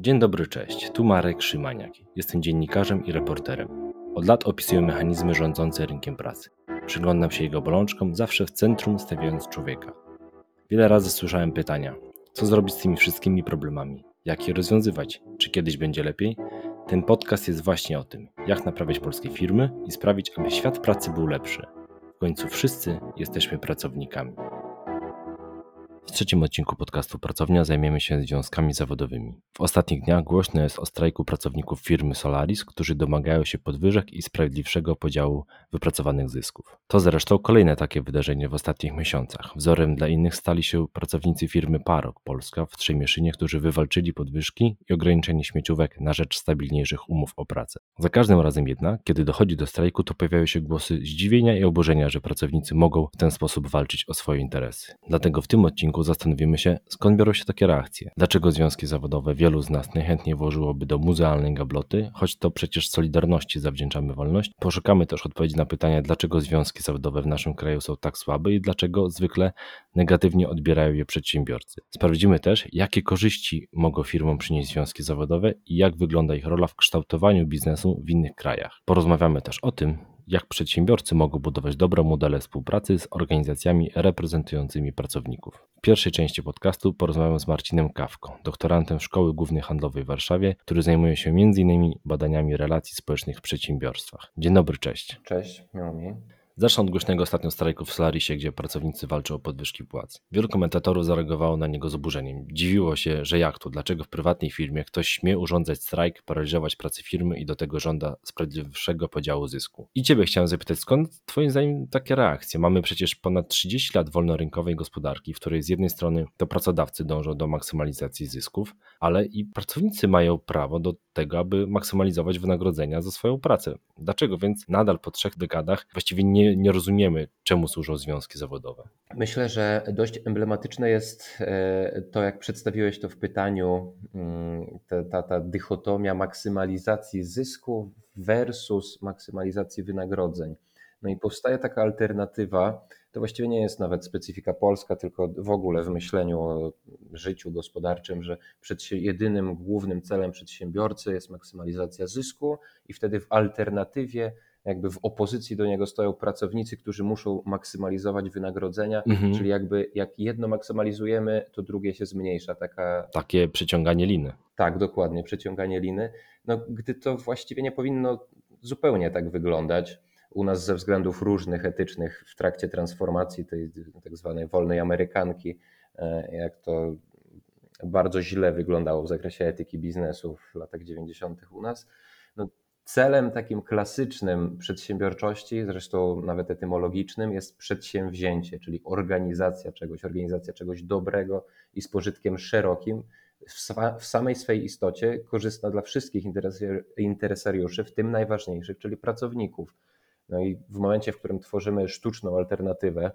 Dzień dobry, cześć. Tu Marek Szymaniak. Jestem dziennikarzem i reporterem. Od lat opisuję mechanizmy rządzące rynkiem pracy. Przyglądam się jego bolączkom, zawsze w centrum stawiając człowieka. Wiele razy słyszałem pytania: co zrobić z tymi wszystkimi problemami? Jak je rozwiązywać? Czy kiedyś będzie lepiej? Ten podcast jest właśnie o tym, jak naprawiać polskie firmy i sprawić, aby świat pracy był lepszy. W końcu wszyscy jesteśmy pracownikami. W trzecim odcinku podcastu Pracownia zajmiemy się związkami zawodowymi. W ostatnich dniach głośno jest o strajku pracowników firmy Solaris, którzy domagają się podwyżek i sprawiedliwszego podziału wypracowanych zysków. To zresztą kolejne takie wydarzenie w ostatnich miesiącach. Wzorem dla innych stali się pracownicy firmy Parok Polska w Trzemieszynie, którzy wywalczyli podwyżki i ograniczenie śmieciówek na rzecz stabilniejszych umów o pracę. Za każdym razem jednak, kiedy dochodzi do strajku, to pojawiają się głosy zdziwienia i oburzenia, że pracownicy mogą w ten sposób walczyć o swoje interesy. Dlatego w tym odcinku odcinku zastanowimy się, skąd biorą się takie reakcje. Dlaczego związki zawodowe wielu z nas najchętniej włożyłoby do muzealnej gabloty, choć to przecież Solidarności zawdzięczamy wolność. Poszukamy też odpowiedzi na pytanie, dlaczego związki zawodowe w naszym kraju są tak słabe i dlaczego zwykle negatywnie odbierają je przedsiębiorcy. Sprawdzimy też, jakie korzyści mogą firmom przynieść związki zawodowe i jak wygląda ich rola w kształtowaniu biznesu w innych krajach. Porozmawiamy też o tym, jak przedsiębiorcy mogą budować dobre modele współpracy z organizacjami reprezentującymi pracowników. W pierwszej części podcastu porozmawiam z Marcinem Kawką, doktorantem Szkoły Głównej Handlowej w Warszawie, który zajmuje się m.in. badaniami relacji społecznych w przedsiębiorstwach. Dzień dobry, cześć. Cześć, miło mi. Zacznę od głośnego ostatnio strajku w Solarisie, gdzie pracownicy walczą o podwyżki płac. Wielu komentatorów zareagowało na niego z oburzeniem. Dziwiło się, że jak to, dlaczego w prywatnej firmie ktoś śmie urządzać strajk, paraliżować pracę firmy i do tego żąda sprawiedliwszego podziału zysku. I ciebie chciałem zapytać, skąd twoim zdaniem takie reakcje? Mamy przecież ponad 30 lat wolnorynkowej gospodarki, w której z jednej strony to pracodawcy dążą do maksymalizacji zysków, ale i pracownicy mają prawo do tego, aby maksymalizować wynagrodzenia za swoją pracę. Dlaczego więc nadal po trzech dekadach właściwie nie, nie rozumiemy, czemu służą związki zawodowe? Myślę, że dość emblematyczne jest e, to, jak przedstawiłeś to w pytaniu, mm, ta, ta, ta dychotomia maksymalizacji zysku versus maksymalizacji wynagrodzeń. No i powstaje taka alternatywa, to właściwie nie jest nawet specyfika polska, tylko w ogóle w myśleniu o życiu gospodarczym, że jedynym głównym celem przedsiębiorcy jest maksymalizacja zysku i wtedy w alternatywie jakby w opozycji do niego stoją pracownicy, którzy muszą maksymalizować wynagrodzenia, mhm. czyli jakby jak jedno maksymalizujemy, to drugie się zmniejsza. Taka... Takie przeciąganie liny. Tak, dokładnie, przeciąganie liny. No, gdy to właściwie nie powinno zupełnie tak wyglądać u nas ze względów różnych, etycznych w trakcie transformacji tej tak zwanej wolnej Amerykanki, e, jak to bardzo źle wyglądało w zakresie etyki biznesu w latach 90. u nas. Celem takim klasycznym przedsiębiorczości, zresztą nawet etymologicznym, jest przedsięwzięcie, czyli organizacja czegoś, organizacja czegoś dobrego i z pożytkiem szerokim, w samej swej istocie korzystna dla wszystkich interesariuszy, w tym najważniejszych, czyli pracowników. No i w momencie, w którym tworzymy sztuczną alternatywę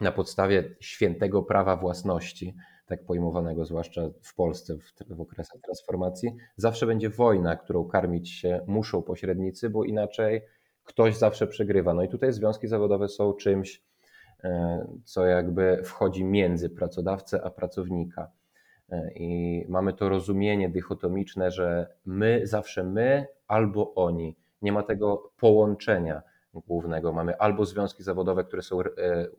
na podstawie świętego prawa własności, tak pojmowanego zwłaszcza w Polsce w, w okresach transformacji, zawsze będzie wojna, którą karmić się muszą pośrednicy, bo inaczej ktoś zawsze przegrywa. No i tutaj związki zawodowe są czymś, e, co jakby wchodzi między pracodawcę a pracownika. E, I mamy to rozumienie dychotomiczne, że my zawsze my albo oni nie ma tego połączenia głównego. Mamy albo związki zawodowe, które są e,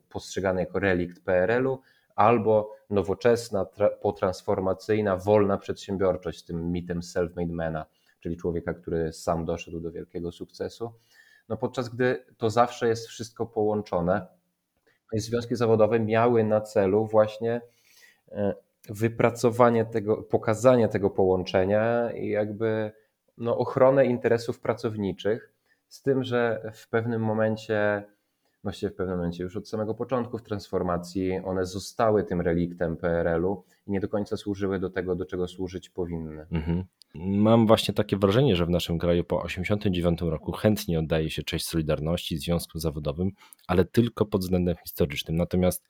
postrzegane jako relikt PRL-u, albo nowoczesna, potransformacyjna, wolna przedsiębiorczość z tym mitem self-made mana, czyli człowieka, który sam doszedł do wielkiego sukcesu. No podczas gdy to zawsze jest wszystko połączone, no związki zawodowe miały na celu właśnie e, wypracowanie tego, pokazanie tego połączenia i jakby no, ochronę interesów pracowniczych, z tym, że w pewnym momencie, właściwie w pewnym momencie już od samego początku w transformacji, one zostały tym reliktem PRL-u i nie do końca służyły do tego, do czego służyć powinny. Mhm. Mam właśnie takie wrażenie, że w naszym kraju po 1989 roku chętnie oddaje się cześć Solidarności, związkom zawodowym, ale tylko pod względem historycznym. Natomiast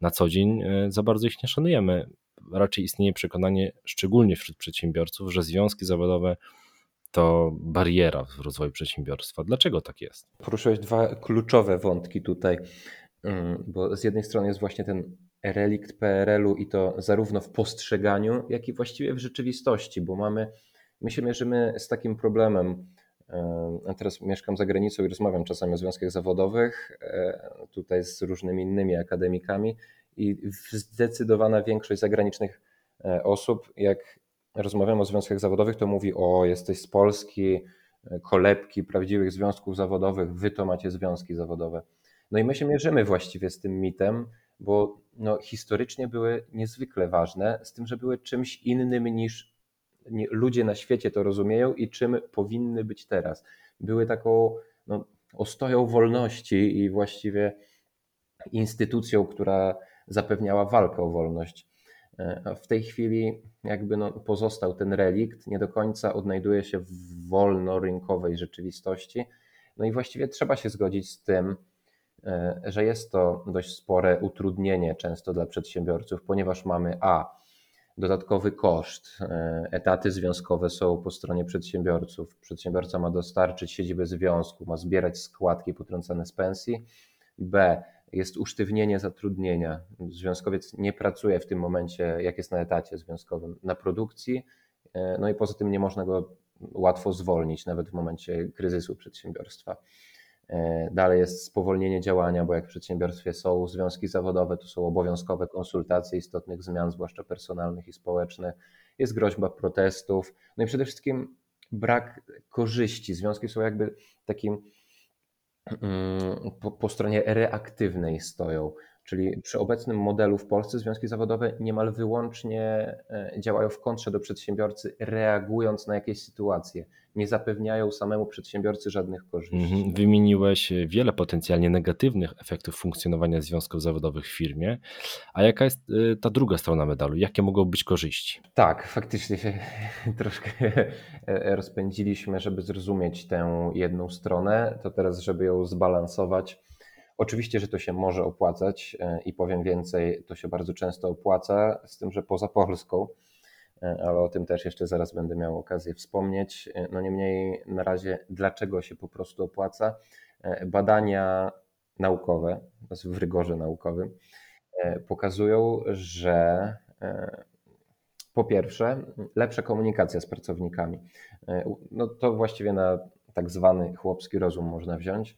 na co dzień e, za bardzo ich nie szanujemy. Raczej istnieje przekonanie, szczególnie wśród przedsiębiorców, że związki zawodowe to bariera w rozwoju przedsiębiorstwa. Dlaczego tak jest? Poruszyłeś dwa kluczowe wątki tutaj, mm, bo z jednej strony jest właśnie ten relikt PRL-u i to zarówno w postrzeganiu, jak i właściwie w rzeczywistości, bo mamy, my się mierzymy z takim problemem. A teraz mieszkam za granicą i rozmawiam czasami o związkach zawodowych, tutaj z różnymi innymi akademikami i zdecydowana większość zagranicznych osób, jak rozmawiam o związkach zawodowych, to mówi: O, jesteś z Polski, kolebki prawdziwych związków zawodowych, wy to macie związki zawodowe. No i my się mierzymy właściwie z tym mitem, bo no, historycznie były niezwykle ważne, z tym, że były czymś innym niż ludzie na świecie to rozumieją i czym powinny być teraz. Były taką no, ostoją wolności i właściwie instytucją, która zapewniała walkę o wolność. E, a w tej chwili jakby no, pozostał ten relikt, nie do końca odnajduje się w wolnorynkowej rzeczywistości. No i właściwie trzeba się zgodzić z tym, e, że jest to dość spore utrudnienie często dla przedsiębiorców, ponieważ mamy A. Dodatkowy koszt. E, etaty związkowe są po stronie przedsiębiorców. Przedsiębiorca ma dostarczyć siedzibę związku, ma zbierać składki potrącane z pensji. B jest usztywnienie zatrudnienia. Związkowiec nie pracuje w tym momencie, jak jest na etacie związkowym, na produkcji, e, no i poza tym nie można go łatwo zwolnić, nawet w momencie kryzysu przedsiębiorstwa. E, dalej jest spowolnienie działania, bo jak w przedsiębiorstwie są związki zawodowe, to są obowiązkowe konsultacje istotnych zmian, zwłaszcza personalnych i społecznych. Jest groźba protestów, no i przede wszystkim brak korzyści. Związki są jakby takim po, po stronie reaktywnej stoją. Czyli przy obecnym modelu w Polsce związki zawodowe niemal wyłącznie e, działają w kontrze do przedsiębiorcy, reagując na jakieś sytuacje. Nie zapewniają samemu przedsiębiorcy żadnych korzyści. Mhm. Wymieniłeś wiele potencjalnie negatywnych efektów funkcjonowania związków zawodowych w firmie. A jaka jest e, ta druga strona medalu? Jakie mogą być korzyści? Tak, faktycznie się troszkę e, rozpędziliśmy, żeby zrozumieć tę jedną stronę. To teraz, żeby ją zbalansować Oczywiście, że to się może opłacać e, i powiem więcej, to się bardzo często opłaca, z tym, że poza Polską, e, ale o tym też jeszcze zaraz będę miał okazję wspomnieć. E, no niemniej na razie, dlaczego się po prostu opłaca? Badania naukowe, w rygorze naukowym, pokazują, że po pierwsze, lepsza komunikacja z pracownikami. No to właściwie na tak zwany chłopski rozum można wziąć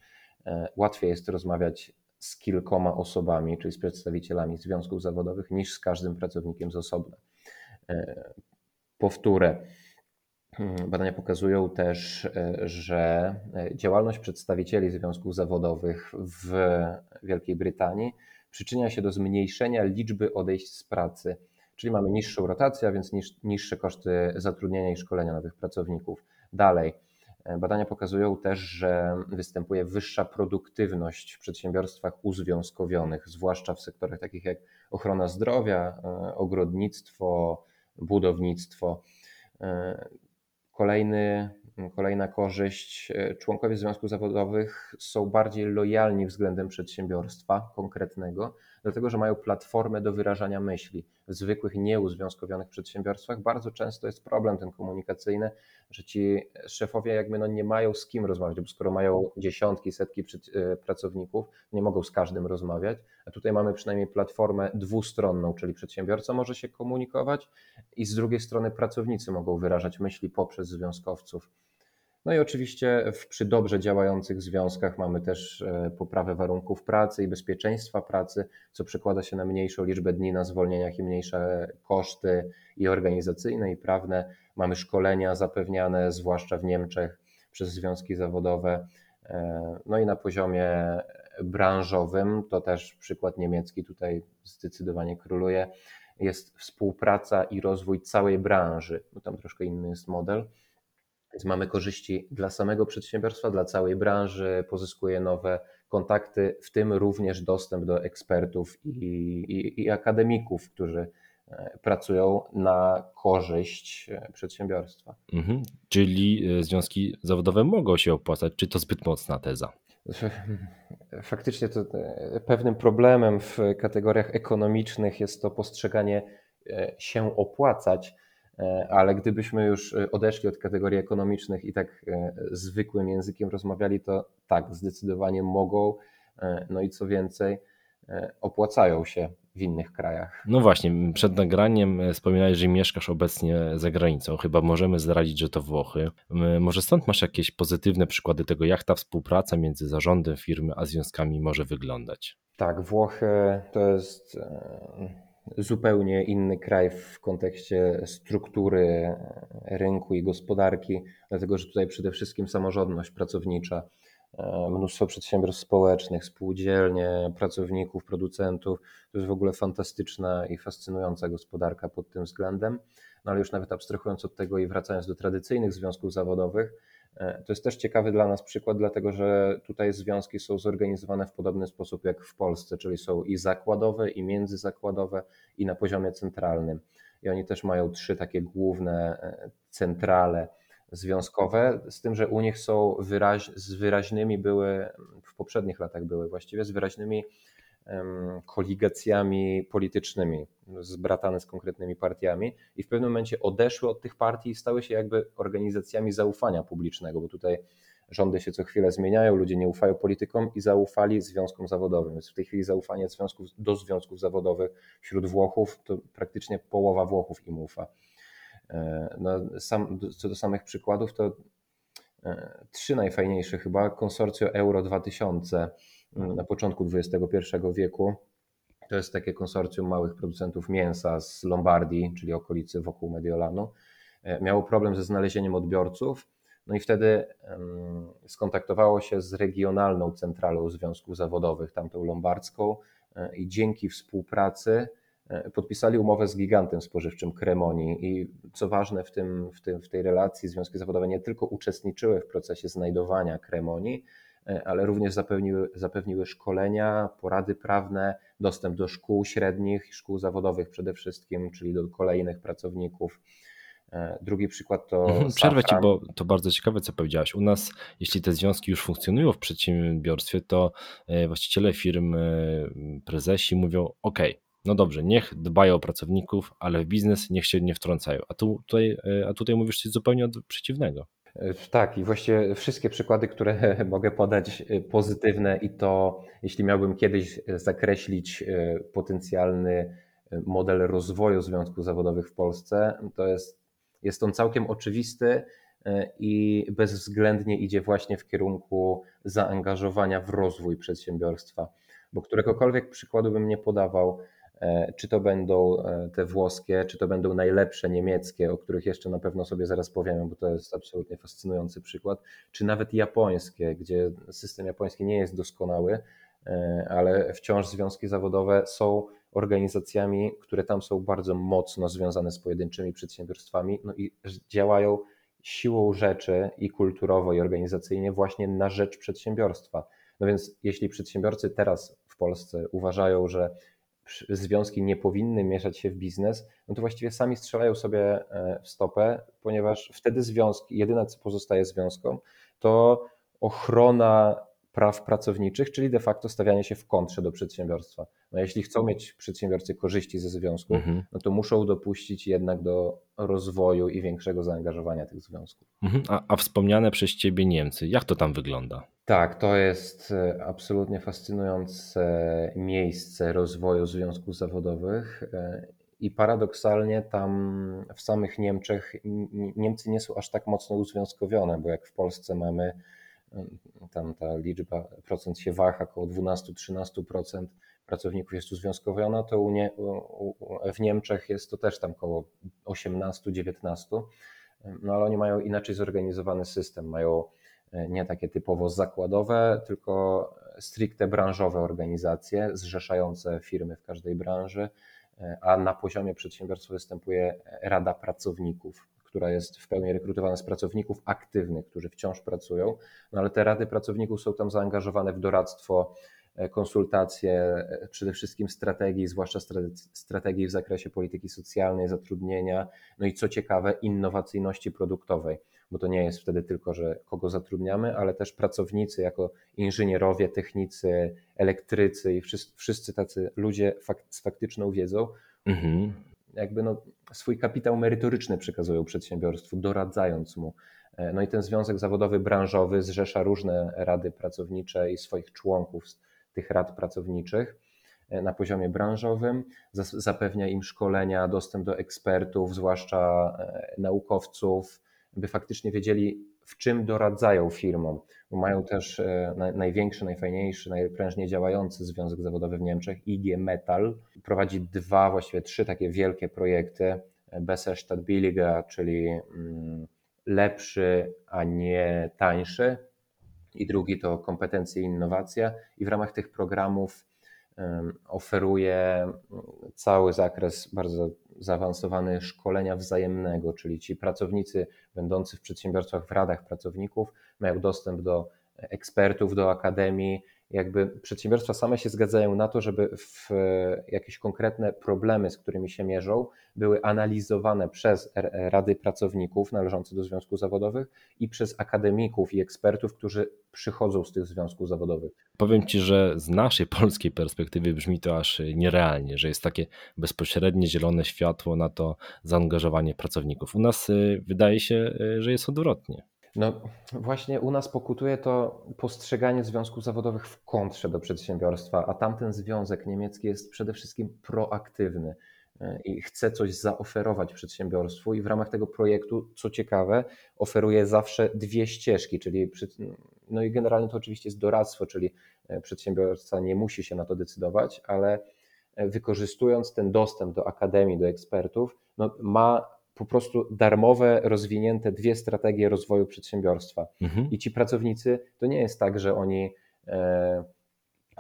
łatwiej jest rozmawiać z kilkoma osobami, czyli z przedstawicielami związków zawodowych, niż z każdym pracownikiem z osobna. E, powtórę. Hmm, badania pokazują też, e, że działalność przedstawicieli związków zawodowych w Wielkiej Brytanii przyczynia się do zmniejszenia liczby odejść z pracy, czyli mamy niższą rotację, a więc niższe koszty zatrudnienia i szkolenia nowych pracowników. Dalej, Badania pokazują też, że występuje wyższa produktywność w przedsiębiorstwach uzwiązkowionych, zwłaszcza w sektorach takich jak ochrona zdrowia, e, ogrodnictwo, budownictwo. E, kolejny, kolejna korzyść: e, członkowie związków zawodowych są bardziej lojalni względem przedsiębiorstwa konkretnego, dlatego że mają platformę do wyrażania myśli. W zwykłych, nieuzwiązkowionych przedsiębiorstwach bardzo często jest problem ten komunikacyjny, że ci szefowie jakby no nie mają z kim rozmawiać, bo skoro mają dziesiątki, setki e, pracowników, nie mogą z każdym rozmawiać, a tutaj mamy przynajmniej platformę dwustronną, czyli przedsiębiorca może się komunikować i z drugiej strony pracownicy mogą wyrażać myśli poprzez związkowców. No i oczywiście przy dobrze działających związkach mamy też e, poprawę warunków pracy i bezpieczeństwa pracy, co przekłada się na mniejszą liczbę dni na zwolnieniach i mniejsze koszty i organizacyjne, i prawne. Mamy szkolenia zapewniane, zwłaszcza w Niemczech, przez związki zawodowe. E, no i na poziomie branżowym, to też przykład niemiecki tutaj zdecydowanie króluje, jest współpraca i rozwój całej branży. No tam troszkę inny jest model więc mamy korzyści dla samego przedsiębiorstwa, dla całej branży, pozyskuje nowe kontakty, w tym również dostęp do ekspertów i, i, i akademików, którzy e, pracują na korzyść e, przedsiębiorstwa. Mhm. Czyli e, związki zawodowe mogą się opłacać. Czy to zbyt mocna teza? Faktycznie to pewnym problemem w kategoriach ekonomicznych jest to postrzeganie się opłacać ale gdybyśmy już e, odeszli od kategorii ekonomicznych i tak e, zwykłym językiem rozmawiali, to tak, zdecydowanie mogą. No i co więcej, opłacają się w innych krajach. No właśnie, przed nagraniem e, wspominałeś, że mieszkasz obecnie za granicą. Chyba możemy zdradzić, że to Włochy. Może stąd masz jakieś pozytywne przykłady tego, jak ta współpraca między zarządem firmy a związkami może wyglądać? Tak, Włochy to jest e, zupełnie inny kraj w kontekście struktury e, rynku i gospodarki, dlatego że tutaj przede wszystkim samorządność pracownicza E, mnóstwo przedsiębiorstw społecznych, spółdzielnie, pracowników, producentów. To jest w ogóle fantastyczna i fascynująca gospodarka pod tym względem. No ale już nawet abstrahując od tego i wracając do tradycyjnych związków zawodowych, to jest też ciekawy dla nas przykład, dlatego że tutaj związki są zorganizowane w podobny sposób jak w Polsce, czyli są i zakładowe, i międzyzakładowe, i na poziomie centralnym. I oni też mają trzy takie główne e, centrale związkowe, z tym, że u nich są wyraź, z wyraźnymi były, w poprzednich latach były właściwie, z wyraźnymi koligacjami politycznymi, zbratane z konkretnymi partiami i w pewnym momencie odeszły od tych partii i stały się jakby organizacjami zaufania publicznego, bo tutaj rządy się co chwilę zmieniają, ludzie nie ufają politykom i zaufali związkom zawodowym. Więc w tej chwili zaufanie związków, do związków zawodowych wśród Włochów to praktycznie połowa Włochów im ufa. E, no, sam, co do samych przykładów, to e, trzy najfajniejsze chyba. Konsorcjo Euro 2000 mm, na początku XXI wieku. To jest takie konsorcjum małych producentów mięsa z Lombardii, czyli okolicy wokół Mediolanu. E, miało problem ze znalezieniem odbiorców, no i wtedy skontaktowało się z regionalną centralą związków zawodowych, tamtą lombardzką, i dzięki współpracy E, podpisali umowę z gigantem spożywczym Cremoni i co ważne w, tym, w, tym, w tej relacji związki zawodowe nie tylko uczestniczyły w procesie znajdowania Cremoni, e, ale również zapewniły, zapewniły szkolenia, porady prawne, dostęp do szkół średnich, szkół zawodowych przede wszystkim, czyli do kolejnych pracowników. E, drugi przykład to. Mhm, przerwę ci, bo to bardzo ciekawe, co powiedziałaś. U nas, jeśli te związki już funkcjonują w przedsiębiorstwie, to właściciele firm, prezesi mówią: OK, no dobrze, niech dbają o pracowników, ale w biznes niech się nie wtrącają. A, tu, tutaj, e, a tutaj mówisz coś zupełnie przeciwnego. E, tak, i właściwie wszystkie przykłady, które mogę podać e, pozytywne, i to jeśli miałbym kiedyś zakreślić potencjalny model rozwoju związków zawodowych w Polsce, to jest, jest on całkiem oczywisty i bezwzględnie idzie właśnie w kierunku zaangażowania w rozwój przedsiębiorstwa. Bo któregokolwiek przykładu bym nie podawał, E, czy to będą e, te włoskie, czy to będą najlepsze niemieckie, o których jeszcze na pewno sobie zaraz powiemy, bo to jest absolutnie fascynujący przykład, czy nawet japońskie, gdzie system japoński nie jest doskonały, e, ale wciąż związki zawodowe są organizacjami, które tam są bardzo mocno związane z pojedynczymi przedsiębiorstwami no i działają siłą rzeczy i kulturowo, i organizacyjnie właśnie na rzecz przedsiębiorstwa. No więc jeśli przedsiębiorcy teraz w Polsce uważają, że związki nie powinny mieszać się w biznes, no to właściwie sami strzelają sobie e, w stopę, ponieważ wtedy związki, jedyne co pozostaje związkom, to ochrona praw pracowniczych, czyli de facto stawianie się w kontrze do przedsiębiorstwa. No jeśli chcą mieć przedsiębiorcy korzyści ze związku, mhm. no to muszą dopuścić jednak do rozwoju i większego zaangażowania tych związków. Mhm. A, a wspomniane przez Ciebie Niemcy, jak to tam wygląda? Tak, to jest e, absolutnie fascynujące miejsce rozwoju związków zawodowych. E, I paradoksalnie tam w samych Niemczech Niemcy nie są aż tak mocno uzwiązkowione, bo jak w Polsce mamy tam ta liczba procent się waha, około 12-13% pracowników jest uzwiązkowiona, to u nie, u, w Niemczech jest to też tam około 18-19%, no ale oni mają inaczej zorganizowany system, mają e, nie takie typowo zakładowe, tylko stricte branżowe organizacje zrzeszające firmy w każdej branży, e, a na poziomie przedsiębiorstwa występuje Rada Pracowników, która jest w pełni rekrutowana z pracowników aktywnych, którzy wciąż pracują, no ale te rady pracowników są tam zaangażowane w doradztwo, e, konsultacje, e, przede wszystkim strategii, zwłaszcza strategii w zakresie polityki socjalnej, zatrudnienia, no i co ciekawe, innowacyjności produktowej, bo to nie jest wtedy tylko, że kogo zatrudniamy, ale też pracownicy jako inżynierowie, technicy, elektrycy i wszyscy, tacy ludzie z faktyczną wiedzą. Mhm jakby no, swój kapitał merytoryczny przekazują przedsiębiorstwu, doradzając mu. E, no i ten związek zawodowy branżowy zrzesza różne rady pracownicze i swoich członków tych rad pracowniczych. na poziomie branżowym, zapewnia im szkolenia, dostęp do ekspertów, zwłaszcza naukowców, by faktycznie wiedzieli, w czym doradzają firmom. Mają też największy, najfajniejszy, najprężniej działający związek zawodowy w Niemczech, IG Metal. Prowadzi dwa, właściwie trzy takie wielkie projekty. Besser statt billiger, czyli mm, lepszy, a nie tańszy. I drugi to kompetencje i innowacja. I w ramach tych programów oferuje cały zakres bardzo zaawansowany szkolenia wzajemnego, czyli ci pracownicy będący w przedsiębiorstwach w radach pracowników mają dostęp do ekspertów, do akademii, jakby przedsiębiorstwa same się zgadzają na to, żeby w jakieś konkretne problemy, z którymi się mierzą, były analizowane przez rady pracowników należące do związków zawodowych i przez akademików i ekspertów, którzy przychodzą z tych związków zawodowych. Powiem Ci, że z naszej polskiej perspektywy brzmi to aż nierealnie, że jest takie bezpośrednie zielone światło na to zaangażowanie pracowników. U nas y, wydaje się, że jest odwrotnie. No właśnie u nas pokutuje to postrzeganie związków zawodowych w kontrze do przedsiębiorstwa, a tamten związek niemiecki jest przede wszystkim proaktywny e, i chce coś zaoferować przedsiębiorstwu i w ramach tego projektu, co ciekawe, oferuje zawsze dwie ścieżki, czyli no i generalnie to oczywiście jest doradztwo, czyli e, przedsiębiorca nie musi się na to decydować, ale e, wykorzystując ten dostęp do akademii, do ekspertów, no ma po prostu darmowe, rozwinięte dwie strategie rozwoju przedsiębiorstwa. Mhm. I ci pracownicy to nie jest tak, że oni e,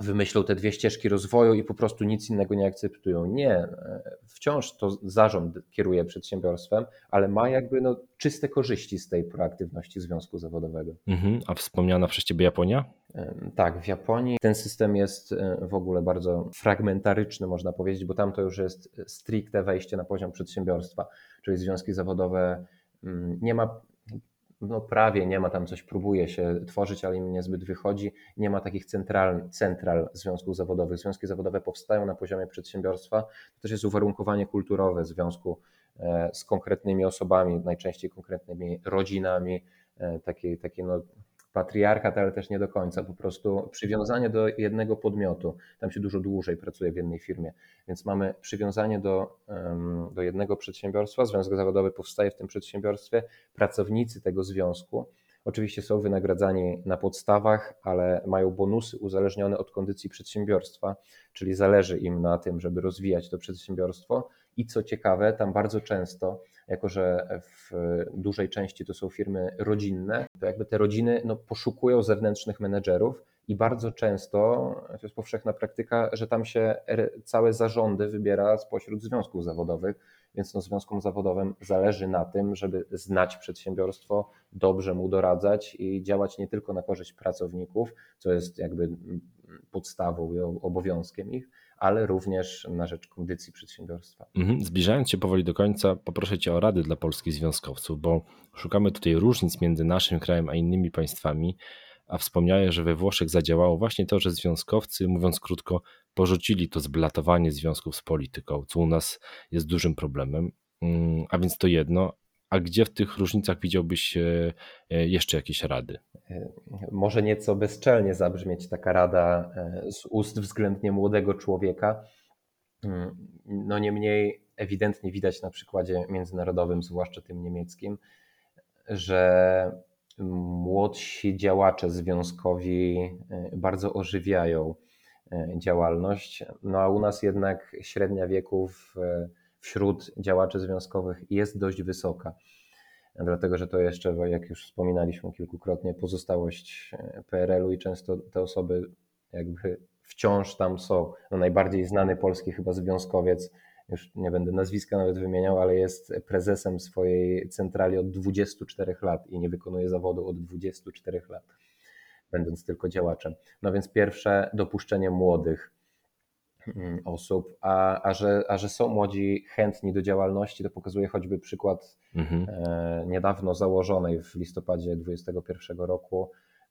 wymyślą te dwie ścieżki rozwoju i po prostu nic innego nie akceptują. Nie, e, wciąż to zarząd kieruje przedsiębiorstwem, ale ma jakby no, czyste korzyści z tej proaktywności związku zawodowego. Mhm. A wspomniana przez Ciebie Japonia? Tak, w Japonii ten system jest e, w ogóle bardzo fragmentaryczny, można powiedzieć, bo tam to już jest stricte wejście na poziom przedsiębiorstwa, czyli związki zawodowe mm, nie ma no prawie nie ma tam coś, próbuje się tworzyć, ale im niezbyt wychodzi. Nie ma takich central, central związków zawodowych. Związki zawodowe powstają na poziomie przedsiębiorstwa. To też jest uwarunkowanie kulturowe związku e, z konkretnymi osobami, najczęściej konkretnymi rodzinami, e, takie, takie no, patriarchat, ale też nie do końca. Po prostu przywiązanie do jednego podmiotu. Tam się dużo dłużej pracuje w jednej firmie, więc mamy przywiązanie do, do jednego przedsiębiorstwa. Związek zawodowy powstaje w tym przedsiębiorstwie. Pracownicy tego związku oczywiście są wynagradzani na podstawach, ale mają bonusy uzależnione od kondycji przedsiębiorstwa, czyli zależy im na tym, żeby rozwijać to przedsiębiorstwo. I co ciekawe, tam bardzo często jako że w dużej części to są firmy rodzinne, to jakby te rodziny no, poszukują zewnętrznych menedżerów i bardzo często, to jest powszechna praktyka, że tam się całe zarządy wybiera spośród związków zawodowych, więc no, związkom zawodowym zależy na tym, żeby znać przedsiębiorstwo, dobrze mu doradzać i działać nie tylko na korzyść pracowników, co jest jakby podstawą i obowiązkiem ich, ale również na rzecz kondycji przedsiębiorstwa. Mhm. Zbliżając się powoli do końca, poproszę Cię o rady dla polskich związkowców, bo szukamy tutaj różnic między naszym krajem a innymi państwami, a wspomniałeś, że we Włoszech zadziałało właśnie to, że związkowcy, mówiąc krótko, porzucili to zblatowanie związków z polityką, co u nas jest dużym problemem. Mm, a więc to jedno, a gdzie w tych różnicach widziałbyś e, e, jeszcze jakieś rady? E, może nieco bezczelnie zabrzmieć taka rada z ust względnie młodego człowieka. Mm, no niemniej ewidentnie widać na przykładzie międzynarodowym, zwłaszcza tym niemieckim, że młodsi działacze związkowi bardzo ożywiają działalność. No a u nas jednak średnia wieków wśród działaczy związkowych jest dość wysoka. Dlatego, że to jeszcze, jak już wspominaliśmy kilkukrotnie, pozostałość e, PRL-u i często te osoby jakby wciąż tam są. No najbardziej znany polski chyba związkowiec, już nie będę nazwiska nawet wymieniał, ale jest prezesem swojej centrali od 24 lat i nie wykonuje zawodu od 24 lat, będąc tylko działaczem. No więc pierwsze dopuszczenie młodych osób, a, a, że, a że są młodzi chętni do działalności, to pokazuje choćby przykład mhm. e, niedawno założonej w listopadzie 2021 roku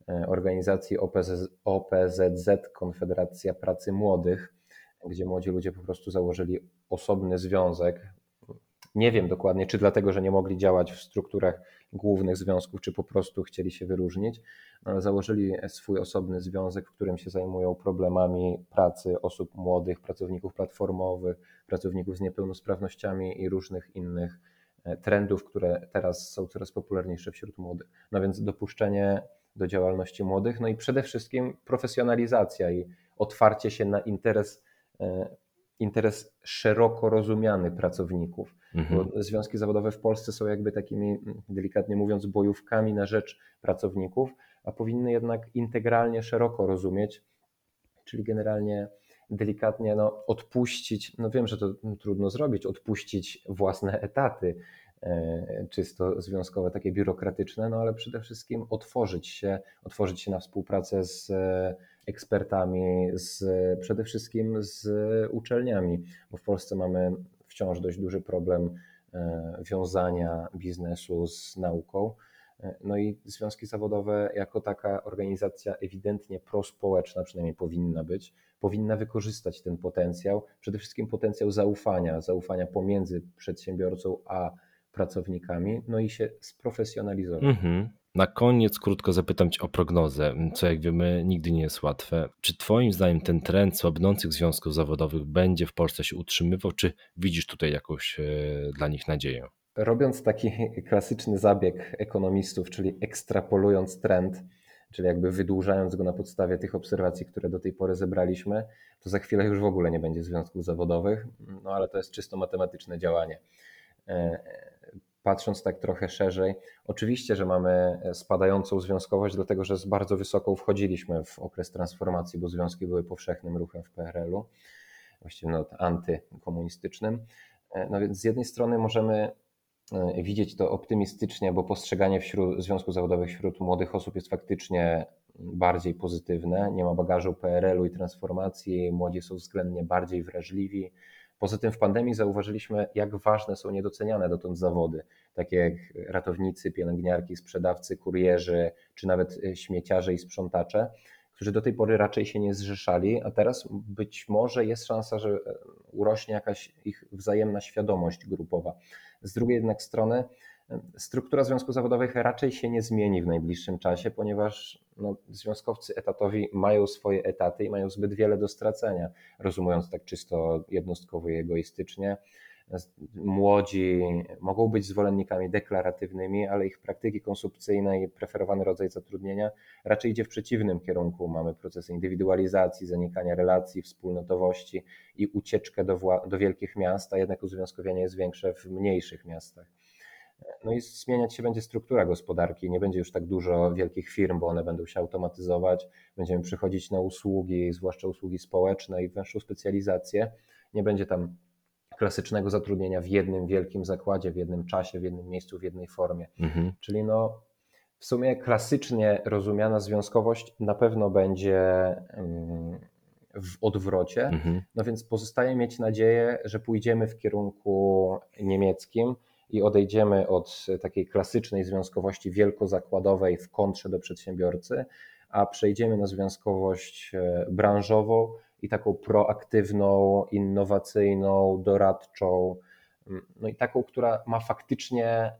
e, organizacji OPZ, OPZZ, Konfederacja Pracy Młodych, gdzie młodzi ludzie po prostu założyli osobny związek, Nie wiem dokładnie, czy dlatego, że nie mogli działać w strukturach głównych związków, czy po prostu chcieli się wyróżnić, no, ale założyli swój osobny związek, w którym się zajmują problemami pracy osób młodych, pracowników platformowych, pracowników z niepełnosprawnościami i różnych innych e, trendów, które teraz są coraz popularniejsze wśród młodych. No więc dopuszczenie do działalności młodych, no i przede wszystkim profesjonalizacja i otwarcie się na interes, e, interes szeroko rozumiany pracowników. Mhm. Związki zawodowe w Polsce są jakby takimi, delikatnie mówiąc, bojówkami na rzecz pracowników, a powinny jednak integralnie szeroko rozumieć, czyli generalnie delikatnie no, odpuścić, no wiem, że to trudno zrobić, odpuścić własne etaty, E, czysto związkowe, takie biurokratyczne, no ale przede wszystkim otworzyć się, otworzyć się na współpracę z e, ekspertami, z, przede wszystkim z uczelniami, bo w Polsce mamy wciąż dość duży problem e, wiązania biznesu z nauką. No i związki zawodowe, jako taka organizacja ewidentnie prospołeczna, przynajmniej powinna być, powinna wykorzystać ten potencjał, przede wszystkim potencjał zaufania, zaufania pomiędzy przedsiębiorcą a pracownikami, no i się sprofesjonalizować. Mhm. Na koniec krótko zapytam Cię o prognozę, co jak wiemy nigdy nie jest łatwe. Czy Twoim zdaniem ten trend słabnących związków zawodowych będzie w Polsce się utrzymywał, czy widzisz tutaj jakąś e, dla nich nadzieję? Robiąc taki klasyczny zabieg ekonomistów, czyli ekstrapolując trend, czyli jakby wydłużając go na podstawie tych obserwacji, które do tej pory zebraliśmy, to za chwilę już w ogóle nie będzie związków zawodowych, no ale to jest czysto matematyczne działanie. E, patrząc tak trochę szerzej, oczywiście, że mamy spadającą związkowość, dlatego że z bardzo wysoką wchodziliśmy w okres transformacji, bo związki były powszechnym ruchem w PRL-u, właściwie no, antykomunistycznym. E, no więc z jednej strony możemy e, widzieć to optymistycznie, bo postrzeganie wśród związków zawodowych wśród młodych osób jest faktycznie bardziej pozytywne. Nie ma bagażu PRL-u i transformacji, młodzi są względnie bardziej wrażliwi, Poza tym w pandemii zauważyliśmy, jak ważne są niedoceniane dotąd zawody, takie jak ratownicy, pielęgniarki, sprzedawcy, kurierzy, czy nawet e, śmieciarze i sprzątacze, którzy do tej pory raczej się nie zrzeszali, a teraz być może jest szansa, że e, urośnie jakaś ich wzajemna świadomość grupowa. Z drugiej jednak strony, Struktura związków zawodowych raczej się nie zmieni w najbliższym czasie, ponieważ no, związkowcy etatowi mają swoje etaty i mają zbyt wiele do stracenia, rozumując tak czysto jednostkowo i egoistycznie. Młodzi mogą być zwolennikami deklaratywnymi, ale ich praktyki konsumpcyjne i preferowany rodzaj zatrudnienia raczej idzie w przeciwnym kierunku. Mamy procesy indywidualizacji, zanikania relacji, wspólnotowości i ucieczkę do, do wielkich miast, a jednak uzwiązkowienie jest większe w mniejszych miastach. No i zmieniać się będzie struktura gospodarki. Nie będzie już tak dużo wielkich firm, bo one będą się automatyzować. Będziemy przychodzić na usługi, zwłaszcza usługi społeczne i węższą specjalizację. Nie będzie tam klasycznego zatrudnienia w jednym wielkim zakładzie, w jednym czasie, w jednym miejscu, w jednej formie. Mhm. Czyli no, w sumie klasycznie rozumiana związkowość na pewno będzie w odwrocie. Mhm. No więc pozostaje mieć nadzieję, że pójdziemy w kierunku niemieckim i odejdziemy od takiej klasycznej związkowości wielkozakładowej w kontrze do przedsiębiorcy, a przejdziemy na związkowość e, branżową i taką proaktywną, innowacyjną, doradczą, mm, no i taką, która ma faktycznie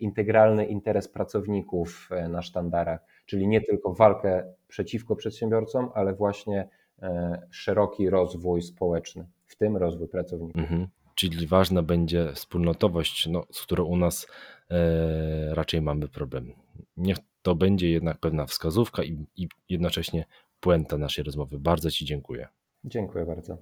integralny interes pracowników e, na sztandarach, czyli nie tylko walkę przeciwko przedsiębiorcom, ale właśnie e, szeroki rozwój społeczny, w tym rozwój pracowników. Mhm czyli ważna będzie wspólnotowość, no, z którą u nas e, raczej mamy problem. Niech to będzie jednak pewna wskazówka i, i jednocześnie puenta naszej rozmowy. Bardzo Ci dziękuję. Dziękuję bardzo.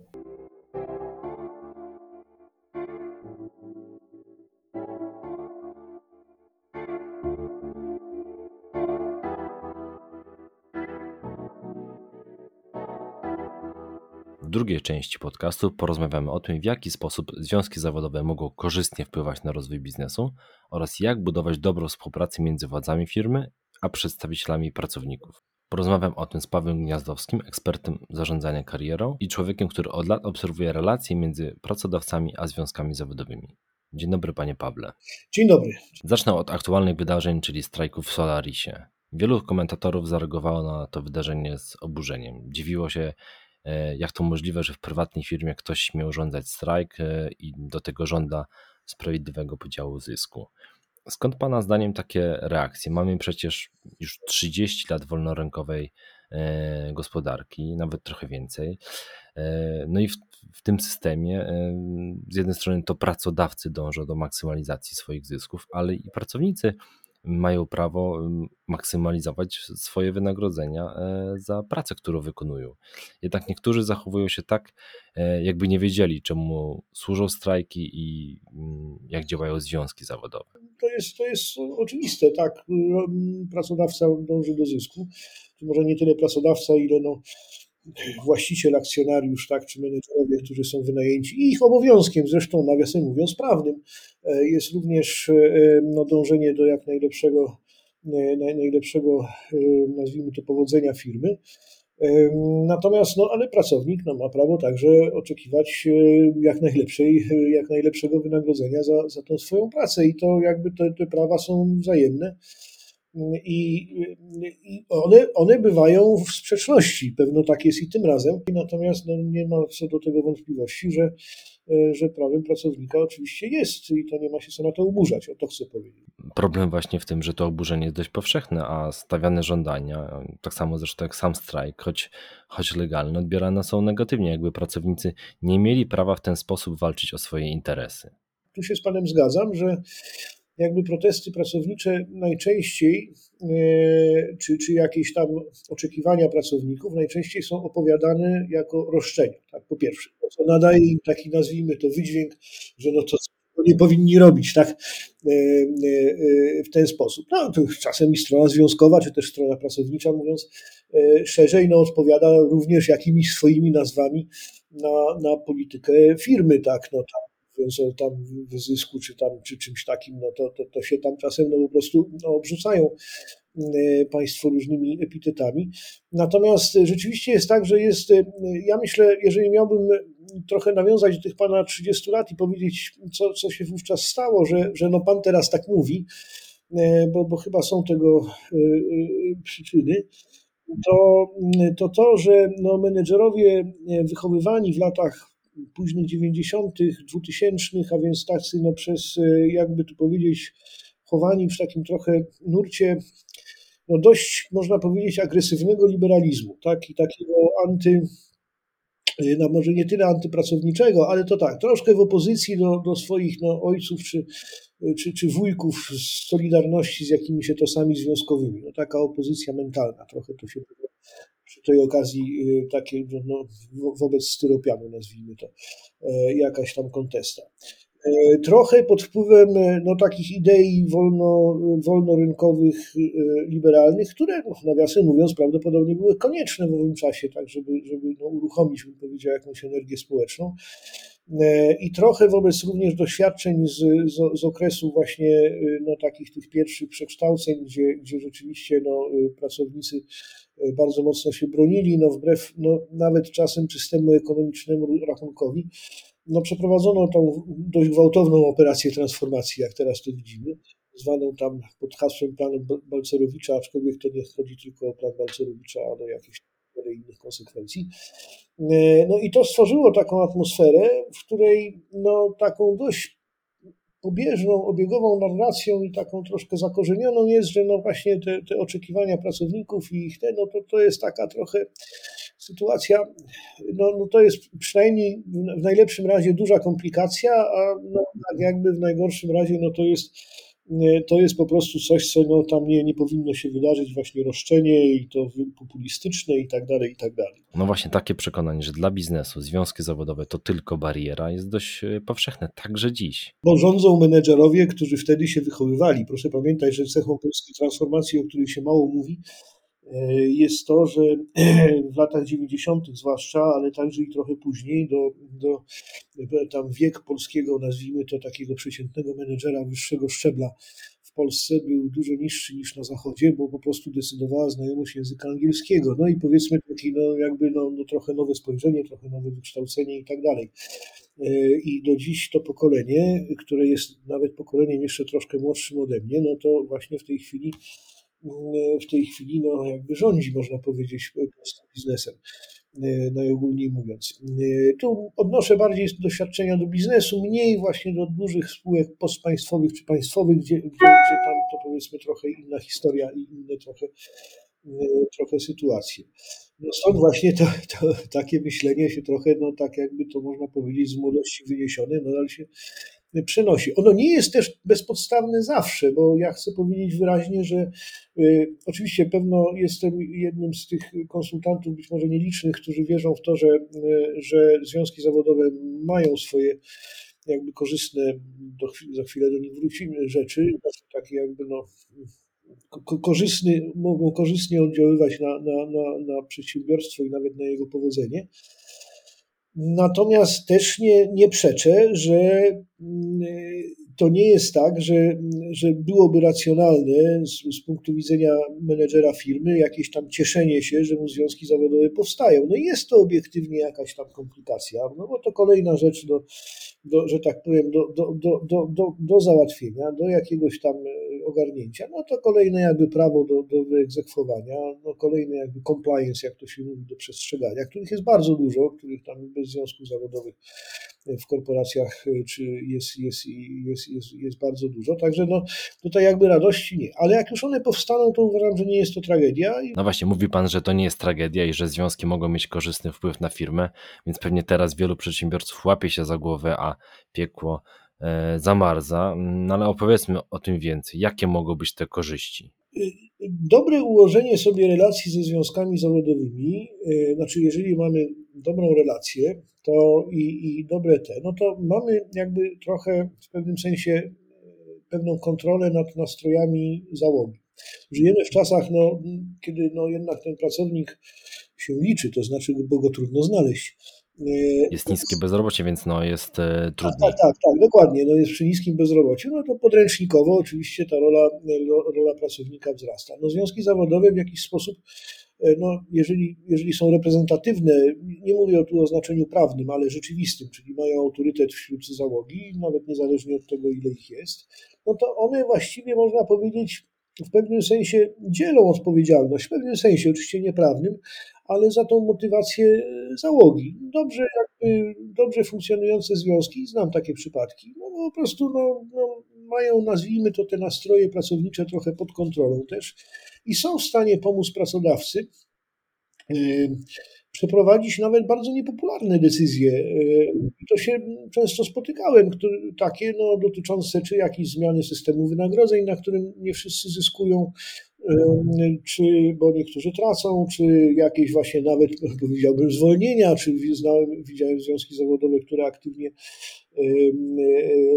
Drugiej części podcastu porozmawiamy o tym, w jaki sposób związki zawodowe mogą korzystnie wpływać na rozwój biznesu oraz jak budować dobrą współpracę między władzami firmy a przedstawicielami pracowników. Porozmawiam o tym z Pawłem Gniazdowskim, ekspertem zarządzania karierą i człowiekiem, który od lat obserwuje relacje między pracodawcami a związkami zawodowymi. Dzień dobry, panie Pawle. Dzień dobry. Zacznę od aktualnych wydarzeń, czyli strajków w Solarisie. Wielu komentatorów zareagowało na to wydarzenie z oburzeniem. Dziwiło się, jak to możliwe, że w prywatnej firmie ktoś śmie urządzać strajk e, i do tego żąda sprawiedliwego podziału zysku. Skąd Pana zdaniem takie reakcje? Mamy przecież już 30 lat wolnorynkowej e, gospodarki, nawet trochę więcej. E, no i w, w, tym systemie e, z jednej strony to pracodawcy dążą do maksymalizacji swoich zysków, ale i pracownicy mają prawo maksymalizować swoje wynagrodzenia e, za pracę, którą wykonują. Jednak niektórzy zachowują się tak, e, jakby nie wiedzieli, czemu służą strajki i mm, jak działają związki zawodowe. To jest, to jest oczywiste, tak. Pracodawca dąży do zysku. Może nie tyle pracodawca, ile no, właściciel, akcjonariusz, tak, czy menedżerowie, którzy są wynajęci. I ich obowiązkiem, zresztą nawiasem mówiąc prawnym, e, jest również e, no, dążenie do jak najlepszego, e, najlepszego, nazwijmy to, powodzenia firmy. Natomiast, no, ale pracownik no, ma prawo także oczekiwać jak najlepszej, jak najlepszego wynagrodzenia za, za tą swoją pracę. I to jakby te, te prawa są wzajemne i, i one, one bywają w sprzeczności. Pewno tak jest i tym razem. Natomiast no, nie ma co do tego wątpliwości, że, że prawem pracownika oczywiście jest i to nie ma się co na to oburzać. O to chcę powiedzieć. Problem właśnie w tym, że to oburzenie jest dość powszechne, a stawiane żądania, tak samo zresztą jak sam strajk, choć, choć legalne, odbierane są negatywnie, jakby pracownicy nie mieli prawa w ten sposób walczyć o swoje interesy. Tu się z Panem zgadzam, że jakby protesty pracownicze najczęściej, e, czy, czy jakieś tam oczekiwania pracowników, najczęściej są opowiadane jako roszczenia. Tak, po pierwsze, co nadaje im taki, nazwijmy to, wydźwięk, że no to nie powinni robić tak e, e, w ten sposób. No, czasem i strona związkowa, czy też strona pracownicza, mówiąc szerzej, no, odpowiada również jakimiś swoimi nazwami na, na politykę firmy, tak, no tam o tam wyzysku czy tam czy czymś takim, no to, to, to się tam czasem no po prostu no, obrzucają e, państwo różnymi epitetami. Natomiast rzeczywiście jest tak, że jest, e, ja myślę, jeżeli miałbym trochę nawiązać do tych pana 30 lat i powiedzieć, co, co się wówczas stało, że, że no pan teraz tak mówi, e, bo, bo chyba są tego przyczyny, to to, to że no menedżerowie wychowywani w latach późnych 90., 2000, a więc tacy no przez, e, jakby tu powiedzieć, chowani w takim trochę nurcie no dość, można powiedzieć, agresywnego liberalizmu, tak, i takiego anty, e, no może nie tyle antypracowniczego, ale to tak, troszkę w opozycji do, do swoich no, ojców czy, e, czy, czy wujków z Solidarności z jakimiś etosami związkowymi. No, taka opozycja mentalna, trochę to się przy tej okazji y, takie no, wobec styropianu, nazwijmy to, e, jakaś tam kontesta. E, trochę pod wpływem no, takich idei wolno, wolnorynkowych, e, liberalnych, które, no, nawiasem mówiąc, prawdopodobnie były konieczne w owym czasie, tak, żeby, żeby no, uruchomić, bym powiedział, jakąś energię społeczną. I trochę wobec również doświadczeń z, z, z okresu właśnie no, takich tych pierwszych przekształceń, gdzie, gdzie rzeczywiście no, pracownicy bardzo mocno się bronili, no wbrew no, nawet czasem czystemu ekonomicznemu rachunkowi, no przeprowadzono tą dość gwałtowną operację transformacji, jak teraz to widzimy, zwaną tam pod hasłem planu Balcerowicza, aczkolwiek to nie chodzi tylko o plan Balcerowicza, ale o jakieś innych konsekwencji. No i to stworzyło taką atmosferę, w której no, taką dość pobieżną, obiegową narracją i taką troszkę zakorzenioną jest, że no właśnie te, te oczekiwania pracowników i ich te, no to, to jest taka trochę sytuacja, no, no to jest przynajmniej w najlepszym razie duża komplikacja, a no, tak jakby w najgorszym razie no to jest to jest po prostu coś, co no, tam nie, nie powinno się wydarzyć, właśnie roszczenie i to populistyczne i tak dalej, i tak dalej. No właśnie takie przekonanie, że dla biznesu związki zawodowe to tylko bariera jest dość e, powszechne, także dziś. Bo rządzą menedżerowie, którzy wtedy się wychowywali. Proszę pamiętać, że cechą polskiej transformacji, o której się mało mówi, E, jest to, że w latach 90. zwłaszcza, ale także i trochę później, do, do tam wiek polskiego, nazwijmy to takiego przeciętnego menedżera wyższego szczebla w Polsce był dużo niższy niż na Zachodzie, bo po prostu decydowała znajomość języka angielskiego. No i powiedzmy takie no, jakby no, no trochę nowe spojrzenie, trochę nowe wykształcenie i tak dalej. E, I do dziś to pokolenie, które jest nawet pokoleniem jeszcze troszkę młodszym ode mnie, no to właśnie w tej chwili w tej chwili no, jakby rządzi, można powiedzieć, biznesem. najogólniej mówiąc. Tu odnoszę bardziej doświadczenia do biznesu, mniej właśnie do dużych spółek postpaństwowych czy państwowych, gdzie, gdzie, gdzie tam to powiedzmy trochę inna historia i inne trochę, trochę sytuacje. No stąd właśnie to, to, takie myślenie się trochę, no tak jakby to można powiedzieć, z młodości wyniesione, nadal się przenosi. Ono nie jest też bezpodstawne zawsze, bo ja chcę powiedzieć wyraźnie, że y, oczywiście pewno jestem jednym z tych konsultantów, być może nielicznych, którzy wierzą w to, że, y, że związki zawodowe mają swoje jakby korzystne, do, za chwilę do nich wrócimy, rzeczy, znaczy takie jakby no, korzystny, mogą korzystnie oddziaływać na, na, na, na przedsiębiorstwo i nawet na jego powodzenie. Natomiast też nie, nie przeczę, że mm, to nie jest tak, że, że byłoby racjonalne z, z, punktu widzenia menedżera firmy jakieś tam cieszenie się, że mu związki zawodowe powstają. No jest to obiektywnie jakaś tam komplikacja, no bo to kolejna rzecz do, do że tak powiem, do, do, do, do, do, załatwienia, do jakiegoś tam e, ogarnięcia. No to kolejne jakby prawo do, do wyegzekwowania, no kolejny jakby compliance, jak to się mówi, do przestrzegania, których jest bardzo dużo, których tam bez związków zawodowych w korporacjach e, czy jest, jest, jest, jest, jest bardzo dużo. Także no, tutaj jakby radości nie. Ale jak już one powstaną, to uważam, że nie jest to tragedia. No właśnie, mówi Pan, że to nie jest tragedia i że związki mogą mieć korzystny wpływ na firmę, więc pewnie teraz wielu przedsiębiorców łapie się za głowę, a piekło e, zamarza. No ale opowiedzmy o tym więcej. Jakie mogą być te korzyści? Dobre ułożenie sobie relacji ze związkami zawodowymi, e, znaczy jeżeli mamy dobrą relację to i, i dobre te, no to mamy jakby trochę w pewnym sensie e, pewną kontrolę nad nastrojami załogi. Żyjemy w czasach, no, kiedy no, jednak ten pracownik się liczy, to znaczy, bo go trudno znaleźć. E, jest niskie bezrobocie, więc no jest e, trudniej. Tak, tak, tak, dokładnie. No jest przy niskim bezrobociu, no to podręcznikowo oczywiście ta rola, rola pracownika wzrasta. No związki zawodowe w jakiś sposób, e, no jeżeli, jeżeli są reprezentatywne, nie mówię tu o znaczeniu prawnym, ale rzeczywistym, czyli mają autorytet wśród załogi, nawet niezależnie od tego, ile ich jest, no to one właściwie można powiedzieć w pewnym sensie dzielą odpowiedzialność, w pewnym sensie oczywiście nieprawnym, ale za tą motywację e, załogi. Dobrze, jakby, dobrze funkcjonujące związki, znam takie przypadki, no, po prostu no, no, mają, nazwijmy to, te nastroje pracownicze trochę pod kontrolą też i są w stanie pomóc pracodawcy e, przeprowadzić nawet bardzo niepopularne decyzje. E, to się często spotykałem, takie no, dotyczące czy jakiejś zmiany systemu wynagrodzeń, na którym nie wszyscy zyskują, czy, bo niektórzy tracą, czy jakieś właśnie nawet powiedziałbym zwolnienia, czy znałem, widziałem związki zawodowe, które aktywnie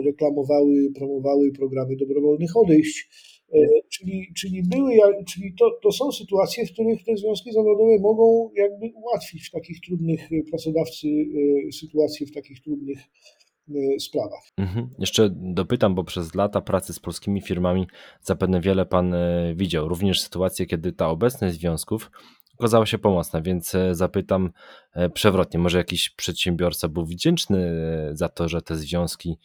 reklamowały, promowały programy dobrowolnych odejść. E, czyli, czyli, były, czyli to, to są sytuacje, w których te związki zawodowe mogą jakby ułatwić w takich trudnych pracodawcy e, sytuacje, w takich trudnych sprawach. Mhm. Jeszcze dopytam, bo przez lata pracy z polskimi firmami zapewne wiele Pan widział, również sytuacje, kiedy ta obecność związków okazała się pomocna, więc zapytam przewrotnie, może jakiś przedsiębiorca był wdzięczny za to, że te związki